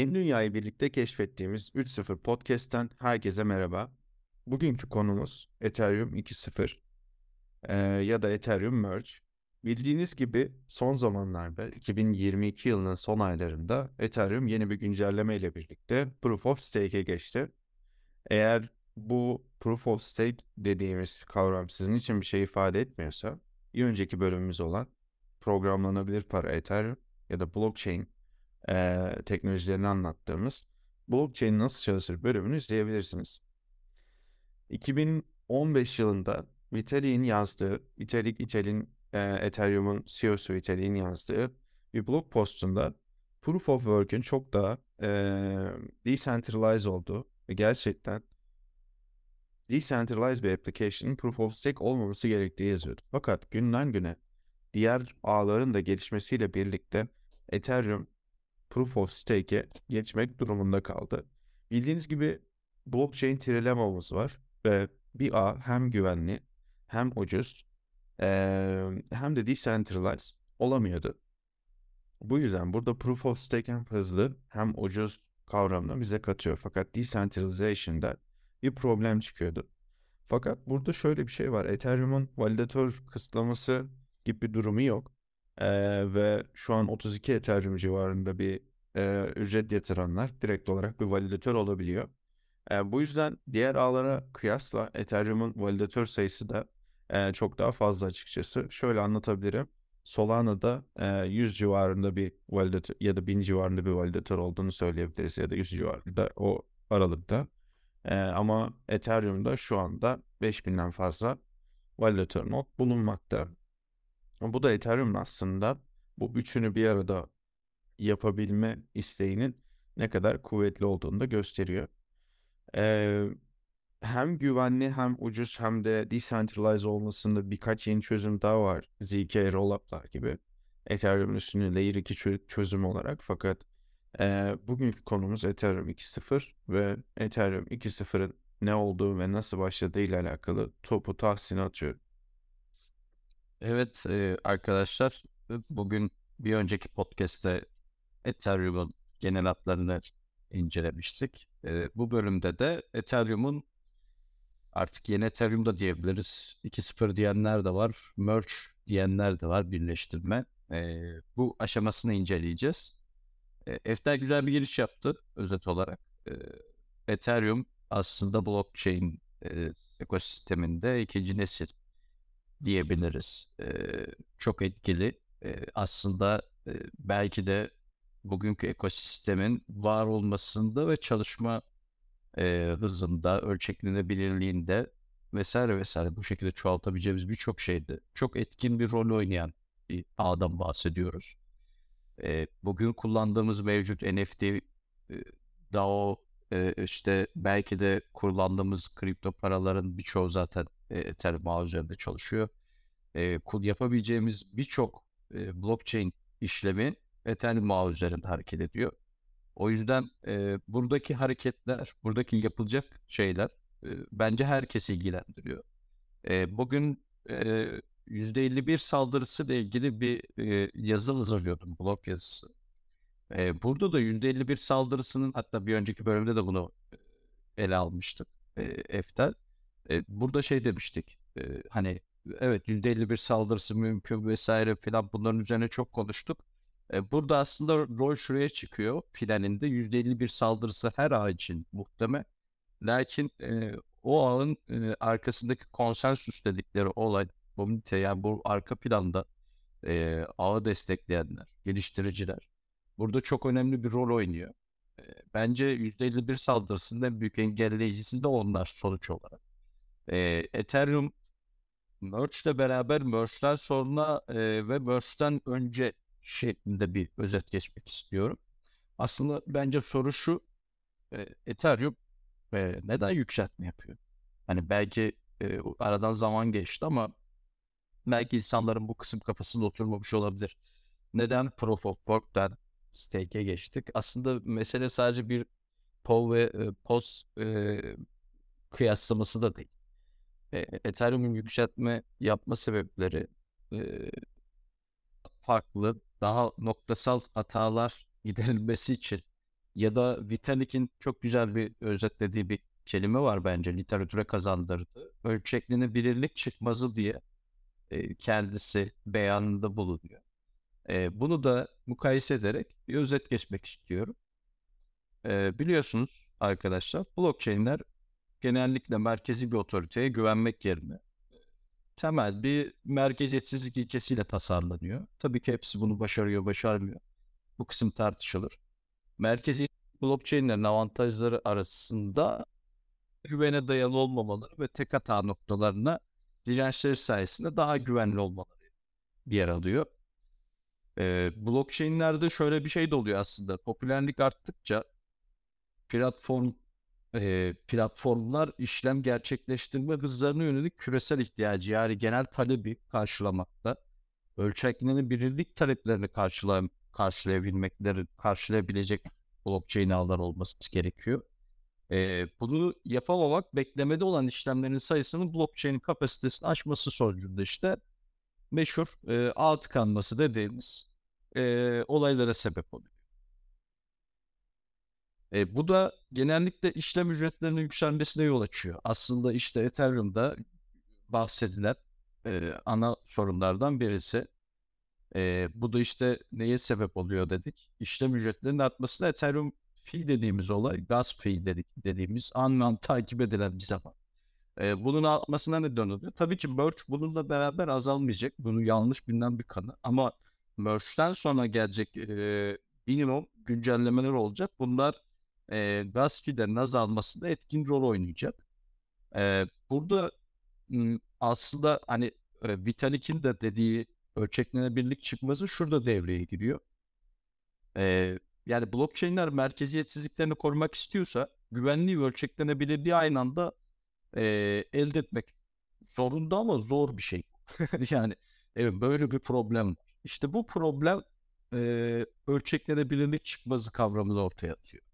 Yeni Dünyayı birlikte keşfettiğimiz 3.0 Podcast'ten herkese merhaba. Bugünkü konumuz Ethereum 2.0 ee, ya da Ethereum Merge. Bildiğiniz gibi son zamanlarda 2022 yılının son aylarında Ethereum yeni bir güncelleme ile birlikte Proof of Stake'e geçti. Eğer bu Proof of Stake dediğimiz kavram sizin için bir şey ifade etmiyorsa, bir önceki bölümümüz olan programlanabilir para Ethereum ya da blockchain e, teknolojilerini anlattığımız blockchain nasıl çalışır bölümünü izleyebilirsiniz. 2015 yılında Vitalik'in yazdığı, Vitalik İtal'in e, Ethereum'un CEO'su Vitalik'in yazdığı bir blog postunda Proof of Work'ün çok daha e, decentralized olduğu ve gerçekten decentralized bir application'ın Proof of Stake olmaması gerektiği yazıyordu. Fakat günden güne diğer ağların da gelişmesiyle birlikte Ethereum Proof of Stake'e geçmek durumunda kaldı. Bildiğiniz gibi blockchain trilemamız var ve bir ağ hem güvenli hem ucuz hem de decentralized olamıyordu. Bu yüzden burada Proof of Stake hem hızlı hem ucuz kavramını bize katıyor. Fakat decentralization'da bir problem çıkıyordu. Fakat burada şöyle bir şey var. Ethereum'un validatör kısıtlaması gibi bir durumu yok. Ee, ve şu an 32 Ethereum civarında bir e, ücret yatıranlar direkt olarak bir validatör olabiliyor. E, bu yüzden diğer ağlara kıyasla Ethereum'un validatör sayısı da e, çok daha fazla açıkçası. Şöyle anlatabilirim. Solana'da e, 100 civarında bir validatör ya da 1000 civarında bir validatör olduğunu söyleyebiliriz ya da 100 civarında o aralıkta. E, ama Ethereum'da şu anda 5000'den fazla validatör node bulunmakta. Bu da Ethereum'un aslında bu üçünü bir arada yapabilme isteğinin ne kadar kuvvetli olduğunu da gösteriyor. Ee, hem güvenli hem ucuz hem de decentralized olmasında birkaç yeni çözüm daha var. ZK Rollup'lar gibi. Ethereum üstünde Layer 2 çözüm olarak fakat e, bugünkü konumuz Ethereum 2.0 ve Ethereum 2.0'ın ne olduğu ve nasıl başladığı ile alakalı topu tahsine atıyorum. Evet arkadaşlar bugün bir önceki podcast'te Ethereum'un genel hatlarını incelemiştik. Bu bölümde de Ethereum'un artık yeni Ethereum da diyebiliriz. 2.0 diyenler de var. Merge diyenler de var. Birleştirme. Bu aşamasını inceleyeceğiz. E, Efter güzel bir giriş yaptı özet olarak. Ethereum aslında blockchain ekosisteminde ikinci nesil diyebiliriz. E, çok etkili. E, aslında e, belki de bugünkü ekosistemin var olmasında ve çalışma e, hızında, ölçeklenebilirliğinde vesaire vesaire bu şekilde çoğaltabileceğimiz birçok şeyde çok etkin bir rol oynayan bir ağdan bahsediyoruz. E, bugün kullandığımız mevcut NFT, e, DAO, e, işte belki de kullandığımız kripto paraların birçoğu zaten e, Ethereum ağ üzerinde çalışıyor. E, yapabileceğimiz birçok e, blockchain işlemi Ethereum ağ üzerinde hareket ediyor. O yüzden e, buradaki hareketler, buradaki yapılacak şeyler e, bence herkesi ilgilendiriyor. E, bugün e, %51 saldırısı ile ilgili bir e, yazı hazırlıyordum, blog yazısı. E, burada da %51 saldırısının hatta bir önceki bölümde de bunu ele almıştık e, Eftel. E, burada şey demiştik, e, hani evet %51 saldırısı mümkün vesaire filan bunların üzerine çok konuştuk. E, burada aslında rol şuraya çıkıyor. Planinde %51 saldırısı her ağ için muhtemel. Lakin e, o ağın e, arkasındaki konsensüs dedikleri olay komünite yani bu arka planda e, ağı destekleyenler, geliştiriciler burada çok önemli bir rol oynuyor. E, bence %51 saldırısının en büyük engelleyicisi de onlar sonuç olarak. E, Ethereum Merge ile beraber Merge'den sonra e, ve Merge'den önce şeklinde bir özet geçmek istiyorum. Aslında bence soru şu. E, Ethereum e, neden yükseltme yapıyor? Hani belki e, aradan zaman geçti ama belki insanların bu kısım kafasında oturmamış olabilir. Neden Proof of Work'ten stake'e geçtik? Aslında mesele sadece bir POV ve e, POS e, kıyaslaması da değil. E, Ethereum'un yükseltme yapma sebepleri e, farklı daha noktasal hatalar giderilmesi için ya da Vitalik'in çok güzel bir özetlediği bir kelime var bence literatüre kazandırdı. Ölçeklenebilirlik çıkmazı diye e, kendisi beyanında bulunuyor. E, bunu da mukayese ederek bir özet geçmek istiyorum. E, biliyorsunuz arkadaşlar blockchain'ler genellikle merkezi bir otoriteye güvenmek yerine temel bir merkeziyetsizlik ilkesiyle tasarlanıyor. Tabii ki hepsi bunu başarıyor, başarmıyor. Bu kısım tartışılır. Merkezi blockchain'lerin avantajları arasında güvene dayalı olmamaları ve tek hata noktalarına dirençleri sayesinde daha güvenli olmaları yer alıyor. Ee, blockchain'lerde şöyle bir şey de oluyor aslında. Popülerlik arttıkça platform e, platformlar işlem gerçekleştirme hızlarına yönelik küresel ihtiyacı yani genel talebi karşılamakta. Ölçeklenebilirlik taleplerini karşılam karşılayabilmekleri, karşılayabilecek blockchain ağlar olması gerekiyor. E, bunu yapamamak beklemede olan işlemlerin sayısının blockchain kapasitesini aşması sonucunda işte meşhur e, ağ tıkanması dediğimiz e, olaylara sebep oluyor. E, bu da genellikle işlem ücretlerinin yükselmesine yol açıyor. Aslında işte Ethereum'da bahsedilen e, ana sorunlardan birisi. E, bu da işte neye sebep oluyor dedik. İşlem ücretlerinin artmasına Ethereum fee dediğimiz olay, gas fee dedik, dediğimiz anlam takip edilen bir zaman. E, bunun artmasına neden oluyor. Tabii ki merge bununla beraber azalmayacak. Bunu yanlış bilinen bir kanı. Ama merge'den sonra gelecek e, minimum güncellemeler olacak. Bunlar e, gaz filerin azalmasında etkin rol oynayacak. E, burada aslında hani e, Vitalik'in de dediği ölçeklenebilirlik çıkması şurada devreye giriyor. E, yani blockchain'ler merkeziyetsizliklerini korumak istiyorsa güvenliği ve ölçeklenebilirliği aynı anda e, elde etmek zorunda ama zor bir şey. yani evet böyle bir problem. İşte bu problem e, ölçeklenebilirlik çıkmazı kavramını ortaya atıyor.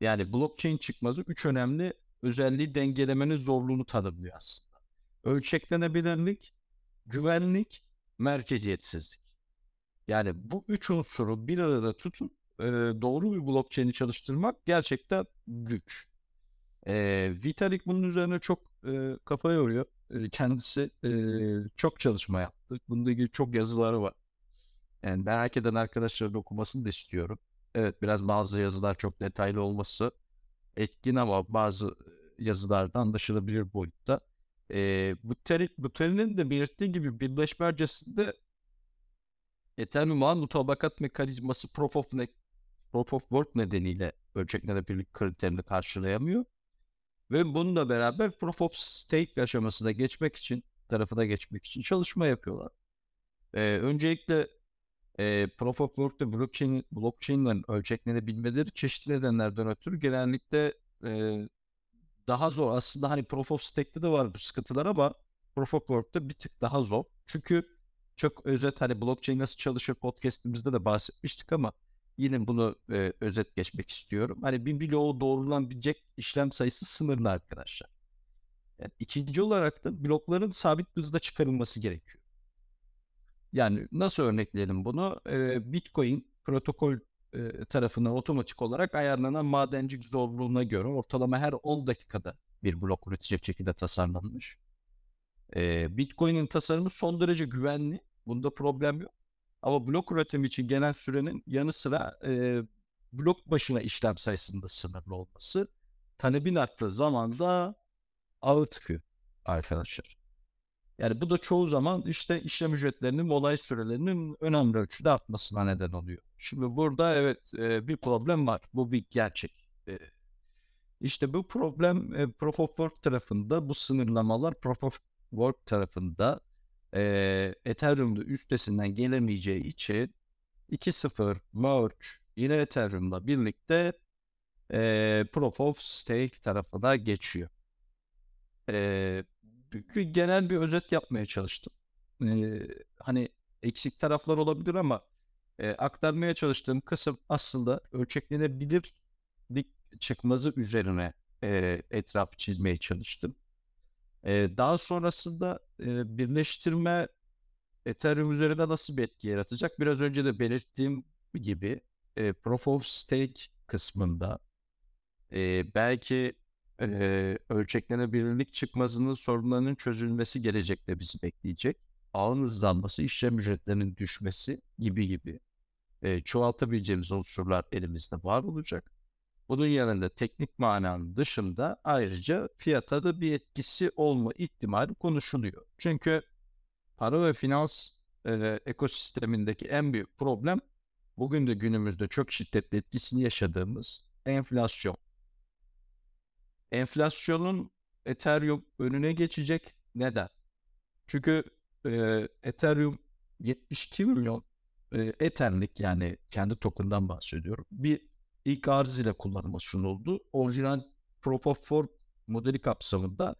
Yani blockchain çıkmazı üç önemli özelliği dengelemenin zorluğunu tanımlıyor aslında. Ölçeklenebilirlik, güvenlik, merkeziyetsizlik. Yani bu üç unsuru bir arada tutun e, doğru bir blockchain'i çalıştırmak gerçekten güç. E, Vitalik bunun üzerine çok e, kafa yoruyor. E, kendisi e, çok çalışma yaptı. Bununla ilgili çok yazıları var. Yani merak eden arkadaşların okumasını da istiyorum. Evet biraz bazı yazılar çok detaylı olması etkin ama bazı yazılarda anlaşılabilir boyutta. E, bu, teri, bu terinin de belirttiği gibi birleşme öncesinde Ethereum ağ mutabakat mekanizması Proof of, ne, Proof of Work nedeniyle ölçeklenebilirlik kriterini karşılayamıyor. Ve bununla beraber Proof of Stake aşamasına geçmek için, tarafına geçmek için çalışma yapıyorlar. Ee, öncelikle e, Proof of Work'ta blockchain, blockchain'lerin ölçeklenebilmeleri çeşitli nedenlerden ötürü genellikle e, daha zor. Aslında hani Proof of Stake'te de var bu sıkıntılar ama Proof of Work'ta bir tık daha zor. Çünkü çok özet hani blockchain nasıl çalışır podcast'imizde de bahsetmiştik ama yine bunu e, özet geçmek istiyorum. Hani bir bloğu doğrulanabilecek işlem sayısı sınırlı arkadaşlar. Yani ikinci olarak da blokların sabit hızda çıkarılması gerekiyor. Yani nasıl örnekleyelim bunu? Ee, Bitcoin protokol e, tarafından otomatik olarak ayarlanan madencilik zorluğuna göre ortalama her 10 dakikada bir blok üretecek şekilde tasarlanmış. Ee, Bitcoin'in tasarımı son derece güvenli. Bunda problem yok. Ama blok üretimi için genel sürenin yanı sıra e, blok başına işlem sayısında sınırlı olması talebin arttığı zaman da ağı tıkıyor arkadaşlar. Yani bu da çoğu zaman işte işlem ücretlerinin olay sürelerinin önemli ölçüde artmasına neden oluyor. Şimdi burada evet e, bir problem var. Bu bir gerçek. E, işte bu problem e, Proof of Work tarafında bu sınırlamalar Proof of Work tarafında e, Ethereum'da üstesinden gelemeyeceği için 2.0 merge yine Ethereum'la birlikte e, Proof of Stake tarafına geçiyor. E, genel bir özet yapmaya çalıştım. Ee, hani eksik taraflar olabilir ama e, aktarmaya çalıştığım kısım aslında ölçeklenebilirlik çıkmazı üzerine e, etraf çizmeye çalıştım. E, daha sonrasında e, birleştirme Ethereum üzerinde nasıl bir etki yaratacak? Biraz önce de belirttiğim gibi e, Proof of Stake kısmında e, belki e, ölçeklenebilirlik çıkmazının sorunlarının çözülmesi gelecekte bizi bekleyecek. Ağın hızlanması, işlem ücretlerinin düşmesi gibi gibi e, çoğaltabileceğimiz unsurlar elimizde var olacak. Bunun yanında teknik mananın dışında ayrıca fiyata da bir etkisi olma ihtimali konuşuluyor. Çünkü para ve finans e, ekosistemindeki en büyük problem bugün de günümüzde çok şiddetli etkisini yaşadığımız enflasyon. Enflasyonun Ethereum önüne geçecek. Neden? Çünkü e, Ethereum 72 milyon e, Ether'lik yani kendi token'dan bahsediyorum. Bir ilk arz ile kullanıma sunuldu. Orijinal Proof of Work modeli kapsamında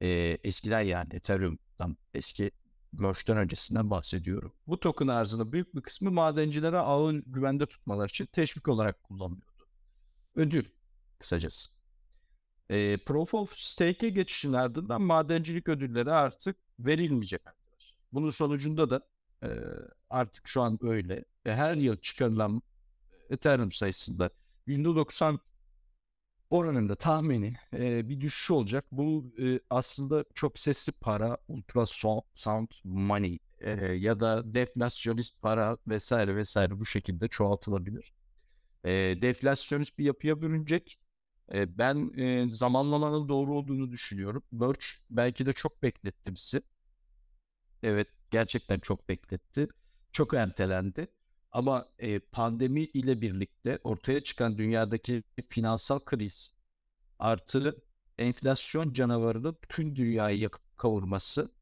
e, eskiden yani Ethereum'dan eski merge'den öncesinden bahsediyorum. Bu token arzının büyük bir kısmı madencilere ağın güvende tutmaları için teşvik olarak kullanılıyordu. Ödül kısacası. E, Proof of Stake'e geçişin ardından madencilik ödülleri artık verilmeyecek. Bunun sonucunda da e, artık şu an öyle. Ve her yıl çıkarılan Ethereum sayısında %90 oranında tahmini e, bir düşüş olacak. Bu e, aslında çok sesli para, ultrasound money e, ya da deflasyonist para vesaire vesaire bu şekilde çoğaltılabilir. E, deflasyonist bir yapıya bürünecek. E, ben e, zamanlamanın doğru olduğunu düşünüyorum. Merch belki de çok bekletti bizi. Evet gerçekten çok bekletti. Çok ertelendi. Ama e, pandemi ile birlikte ortaya çıkan dünyadaki finansal kriz artı enflasyon canavarının tüm dünyayı yakıp kavurması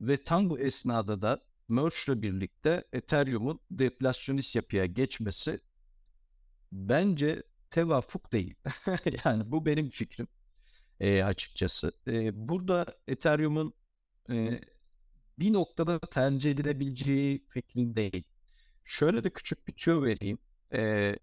ve tam bu esnada da Merge ile birlikte Ethereum'un deflasyonist yapıya geçmesi bence tevafuk değil. yani bu benim fikrim e, açıkçası. E, burada Ethereum'un e, bir noktada tercih edilebileceği fikrindeyim. Şöyle de küçük bir tüyo vereyim. Ee,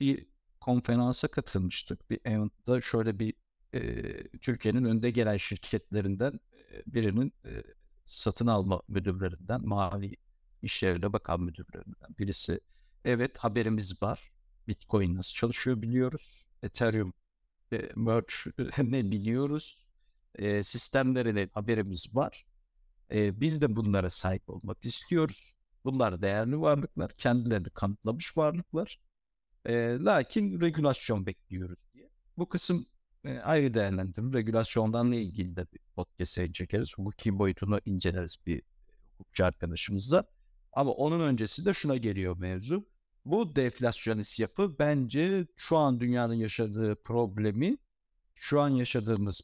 bir konferansa katılmıştık. Bir eventta şöyle bir e, Türkiye'nin önde gelen şirketlerinden e, birinin e, satın alma müdürlerinden, mavi işlerine bakan müdürlerinden birisi. Evet haberimiz var. Bitcoin nasıl çalışıyor biliyoruz. Ethereum e, merge ne biliyoruz. E, sistemlerine haberimiz var. E, biz de bunlara sahip olmak istiyoruz. Bunlar değerli varlıklar, kendilerini kanıtlamış varlıklar. E, lakin regülasyon bekliyoruz diye. Bu kısım e, ayrı değerlendirir. Regülasyondan ilgili de bir podcast çekeriz. Hukuki boyutunu inceleriz bir hukukçu arkadaşımızla. Ama onun öncesi de şuna geliyor mevzu. Bu deflasyonist yapı bence şu an dünyanın yaşadığı problemi şu an yaşadığımız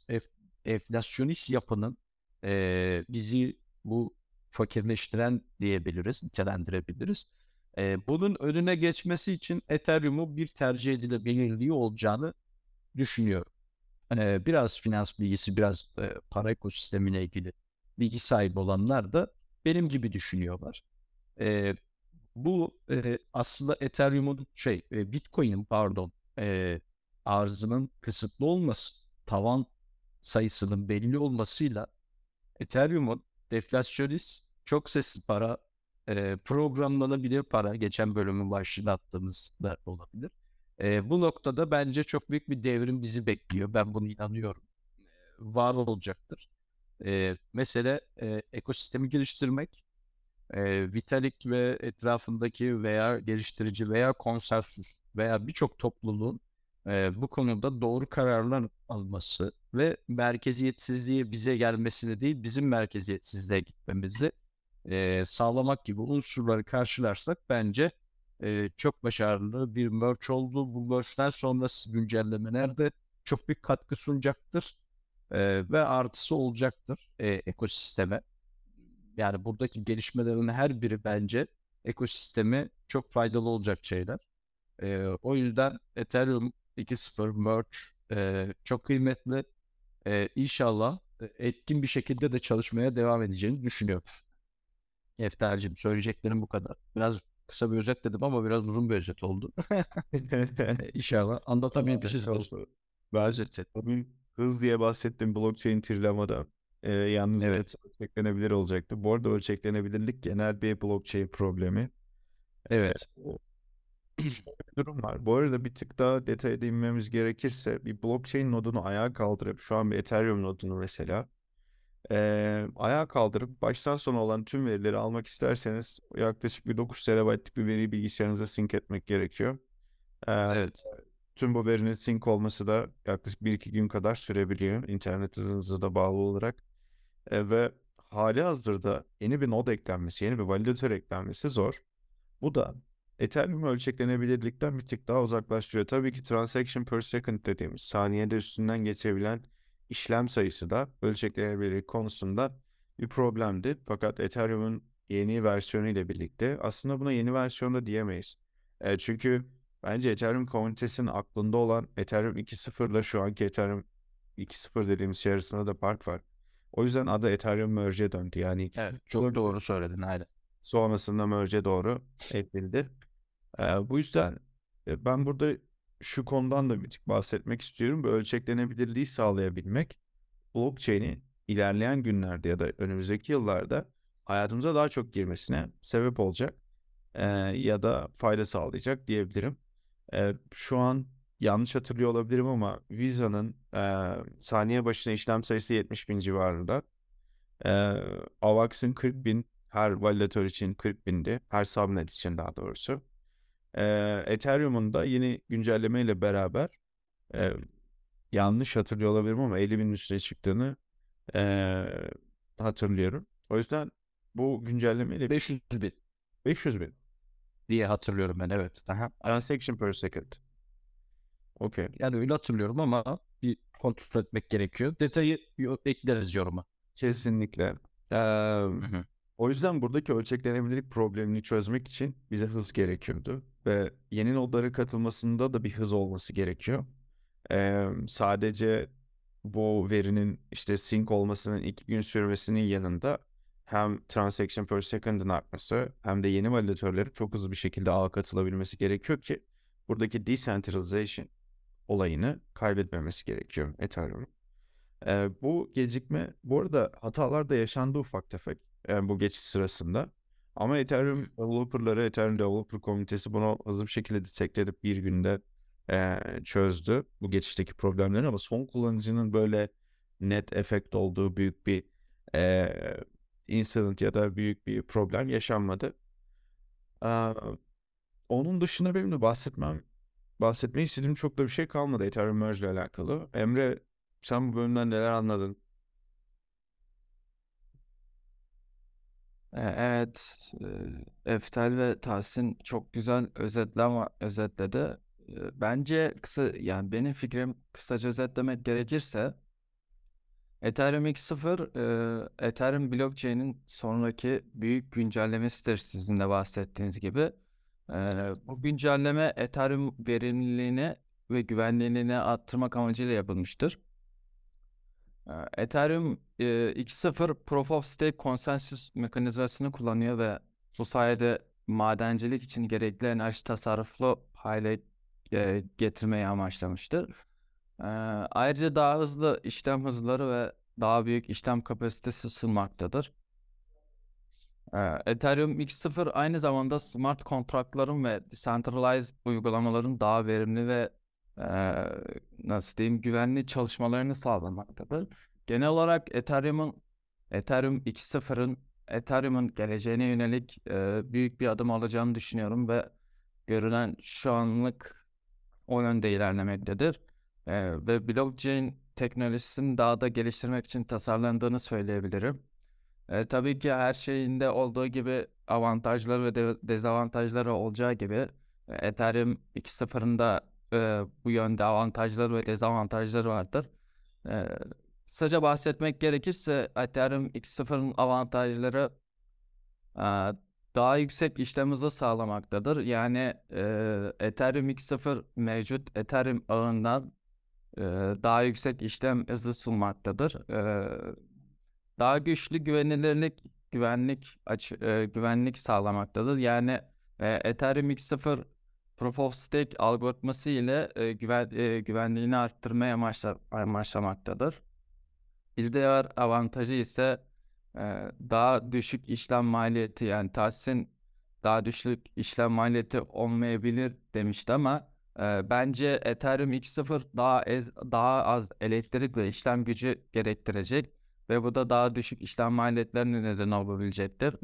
enflasyonist yapının e, bizi bu fakirleştiren diyebiliriz, nitelendirebiliriz. E, bunun önüne geçmesi için Ethereum'u bir tercih edilebilirliği olacağını düşünüyorum. E, biraz finans bilgisi, biraz e, para ekosistemine ilgili bilgi sahibi olanlar da benim gibi düşünüyorlar. E, bu e, aslında Ethereum'un şey, e, Bitcoin'in pardon, e, arzının kısıtlı olması, tavan sayısının belli olmasıyla Ethereum'un deflasyonist, çok sessiz para, e, programlanabilir para, geçen bölümün başlığına attığımız da olabilir. E, bu noktada bence çok büyük bir devrim bizi bekliyor. Ben bunu inanıyorum. E, var olacaktır. E, mesele e, ekosistemi geliştirmek, e, Vitalik ve etrafındaki veya geliştirici veya konsensüs veya birçok topluluğun e, bu konuda doğru kararlar alması ve merkeziyetsizliği bize gelmesini değil bizim merkeziyetsizliğe gitmemizi e, sağlamak gibi unsurları karşılarsak bence e, çok başarılı bir merge oldu. Bu merge'den sonrası güncellemeler de çok büyük katkı sunacaktır e, ve artısı olacaktır e, ekosisteme. Yani buradaki gelişmelerin her biri bence ekosisteme çok faydalı olacak şeyler. E, o yüzden Ethereum 2.0 merge e, çok kıymetli. E, inşallah etkin bir şekilde de çalışmaya devam edeceğini düşünüyorum. Efter'cim söyleyeceklerim bu kadar. Biraz kısa bir özet dedim ama biraz uzun bir özet oldu. İnşallah anlatabilmişiz. Ben tabii hız diye bahsettim blockchain tırlamada. E, yalnız Evet. ölçeklenebilir olacaktı. Bu arada ölçeklenebilirlik genel bir blockchain problemi. Evet. durum var. Bu arada bir tık daha detaya inmemiz gerekirse bir blockchain nodunu ayağa kaldırıp şu an bir Ethereum nodunu mesela eee, ayağa kaldırıp baştan sona olan tüm verileri almak isterseniz yaklaşık bir 9 terabaytlık bir veriyi bilgisayarınıza sync etmek gerekiyor. Eee, Evet. tüm bu verinin sync olması da yaklaşık 1-2 gün kadar sürebiliyor internet hızınıza da bağlı olarak. E, ve hali hazırda yeni bir node eklenmesi, yeni bir validatör eklenmesi zor. Bu da Ethereum ölçeklenebilirlikten bir tık daha uzaklaştırıyor. Tabii ki transaction per second dediğimiz saniyede üstünden geçebilen işlem sayısı da ölçeklenebilirlik konusunda bir problemdi. Fakat Ethereum'un yeni versiyonu ile birlikte aslında buna yeni versiyon da diyemeyiz. E, çünkü bence Ethereum komünitesinin aklında olan Ethereum 2.0 ile şu anki Ethereum 2.0 dediğimiz şey arasında da fark var. O yüzden adı Ethereum Merge'e döndü. Yani Evet. Çok doğru söyledin aynen. sonrasında Merge'e doğru evrildi. Ee, bu yüzden ben burada şu konudan da bir tık bahsetmek istiyorum. Bu ölçeklenebilirliği sağlayabilmek blockchain'i ilerleyen günlerde ya da önümüzdeki yıllarda hayatımıza daha çok girmesine sebep olacak e, ya da fayda sağlayacak diyebilirim. E, şu an yanlış hatırlıyor olabilirim ama Visa'nın e, saniye başına işlem sayısı 70 bin civarında. E, Avax'ın 40 bin her validatör için 40 bindi. Her subnet için daha doğrusu. E, Ethereum'un da yeni güncellemeyle beraber e, yanlış hatırlıyor olabilirim ama 50 binin üstüne çıktığını e, hatırlıyorum. O yüzden bu güncellemeyle 500 bin 500 bin. diye hatırlıyorum ben evet. Aha. Transaction per second. Okey. Yani öyle hatırlıyorum ama bir kontrol etmek gerekiyor. Detayı ekleriz yoruma. Kesinlikle. Hı. o yüzden buradaki ölçeklenebilirlik problemini çözmek için bize hız gerekiyordu. Ve yeni nodların katılmasında da bir hız olması gerekiyor. Eee, sadece bu verinin işte sync olmasının iki gün sürmesinin yanında hem transaction per second'ın artması hem de yeni validatörlerin çok hızlı bir şekilde ağa katılabilmesi gerekiyor ki buradaki decentralization olayını kaybetmemesi gerekiyor Ethereum'un. Ee, bu gecikme, bu arada hatalar da yaşandı ufak tefek e, bu geçiş sırasında. Ama Ethereum developerları, Ethereum developer komünitesi bunu hızlı bir şekilde detect edip bir günde e, çözdü bu geçişteki problemleri. Ama son kullanıcının böyle net efekt olduğu büyük bir e, incident ya da büyük bir problem yaşanmadı. Aa, onun dışında benim de bahsetmem bahsetmeyi istediğim çok da bir şey kalmadı Ethereum Merge ile alakalı. Emre sen bu bölümden neler anladın? E, Evet, e, Eftel ve Tahsin çok güzel özetleme özetledi. E, Bence kısa yani benim fikrim kısaca özetlemek gerekirse Ethereum 2.0 e, Ethereum blockchain'in sonraki büyük güncellemesidir sizin de bahsettiğiniz gibi. Bu güncelleme Ethereum verimliliğini ve güvenliğini arttırmak amacıyla yapılmıştır. Ee, Ethereum e, 2.0 Proof of Stake konsensus mekanizmasını kullanıyor ve bu sayede madencilik için gerekli enerji tasarruflu hale getirmeyi amaçlamıştır. Ayrıca daha hızlı işlem hızları ve daha büyük işlem kapasitesi sunmaktadır. Ee, Ethereum 2.0 aynı zamanda smart kontratların ve decentralized uygulamaların daha verimli ve eee, nasıl diyeyim güvenli çalışmalarını sağlamaktadır. Genel olarak Ethereum'un Ethereum 2.0'ın Ethereum'un geleceğine yönelik eee, büyük bir adım alacağını düşünüyorum ve görünen şu anlık o yönde ilerlemektedir. Eee, ve blockchain teknolojisini daha da geliştirmek için tasarlandığını söyleyebilirim. E, tabii ki her şeyinde olduğu gibi avantajları ve de- dezavantajları olacağı gibi e, Ethereum 2.0'ın da e, bu yönde avantajları ve dezavantajları vardır. E, kısaca bahsetmek gerekirse Ethereum 2.0'ın avantajları e, daha yüksek işlem hızı sağlamaktadır. Yani e, Ethereum 2.0 mevcut Ethereum ağından e, daha yüksek işlem hızı sunmaktadır. E, daha güçlü güvenilirlik, güvenlik aç, e, güvenlik sağlamaktadır. Yani e, Ethereum 2.0 Proof of Stake algoritması ile e, güven, e, güvenliğini arttırmaya amaçla, amaçlamaktadır. Bir diğer avantajı ise e, daha düşük işlem maliyeti yani Tahsin daha düşük işlem maliyeti olmayabilir demişti ama e, bence Ethereum 2.0 daha ez, daha az elektrik ve işlem gücü gerektirecek ve bu da daha düşük işlem maliyetlerine neden olabilecektir.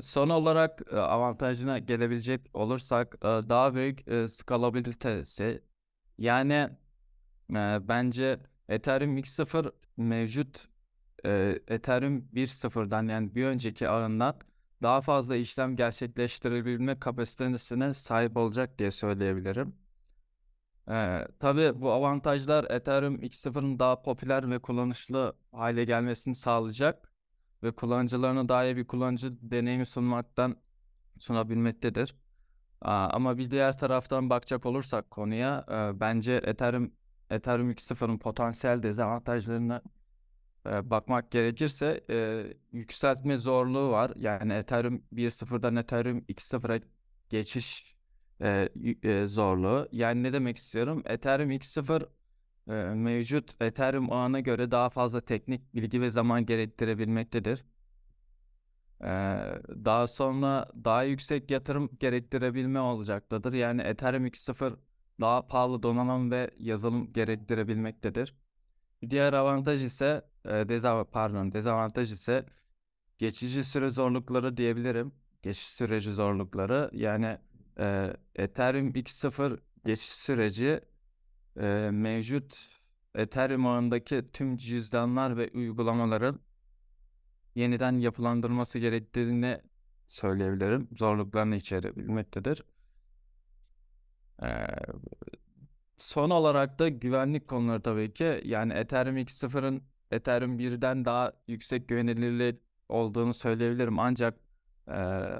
Son olarak avantajına gelebilecek olursak daha büyük skalabilitesi yani bence Ethereum 2.0 mevcut Ethereum 1.0'dan yani bir önceki ağından daha fazla işlem gerçekleştirebilme kapasitesine sahip olacak diye söyleyebilirim. Ee, tabii bu avantajlar Ethereum 2.0'ın daha popüler ve kullanışlı hale gelmesini sağlayacak ve kullanıcılarına daha iyi bir kullanıcı deneyimi sunmaktan sunabilmektedir. Aa, ama bir diğer taraftan bakacak olursak konuya e, bence Ethereum Ethereum 2.0'ın potansiyel dezavantajlarına e, bakmak gerekirse e, yükseltme zorluğu var. Yani Ethereum 1.0'dan Ethereum 2.0'a geçiş e, e, zorluğu. Yani ne demek istiyorum? Ethereum 2.0 e, mevcut Ethereum ağına göre daha fazla teknik bilgi ve zaman gerektirebilmektedir. E, daha sonra daha yüksek yatırım gerektirebilme olacaktır. Yani Ethereum 2.0 daha pahalı donanım ve yazılım gerektirebilmektedir. Diğer avantaj ise e, deza pardon dezavantaj ise geçici süre zorlukları diyebilirim. Geçiş süreci zorlukları yani e, Ethereum 2.0 geçiş süreci e, mevcut Ethereum ağındaki tüm cüzdanlar ve uygulamaların yeniden yapılandırması gerektiğini söyleyebilirim. Zorluklarını içerebilmektedir. Ee, son olarak da güvenlik konuları tabii ki. Yani Ethereum 2.0'ın Ethereum 1'den daha yüksek güvenilirliği olduğunu söyleyebilirim. Ancak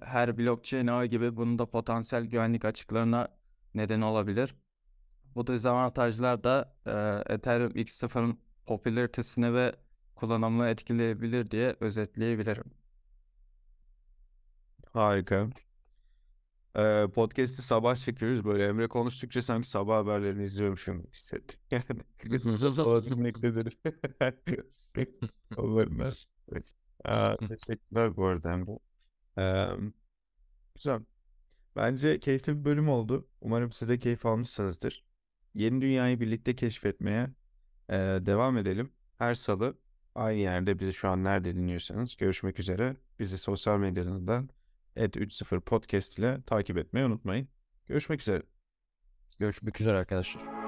her blockchain ağı gibi bunun da potansiyel güvenlik açıklarına neden olabilir. Bu dezavantajlar da e, Ethereum X0'ın popülaritesini ve kullanımını etkileyebilir diye özetleyebilirim. Harika. Ee, podcast'i sabah çekiyoruz. Böyle Emre konuştukça sanki sabah haberlerini izliyormuşum hissettim. Yani olabilmektedir. Olabilir. Evet. Aa, teşekkürler bu arada Emre. Güzel. Bence keyifli bir bölüm oldu. Umarım siz de keyif almışsınızdır. Yeni dünyayı birlikte keşfetmeye e, devam edelim. Her salı aynı yerde bizi şu an nerede dinliyorsanız görüşmek üzere. Bizi sosyal medyadan da @30 podcast ile takip etmeyi unutmayın. Görüşmek üzere. Görüşmek üzere arkadaşlar.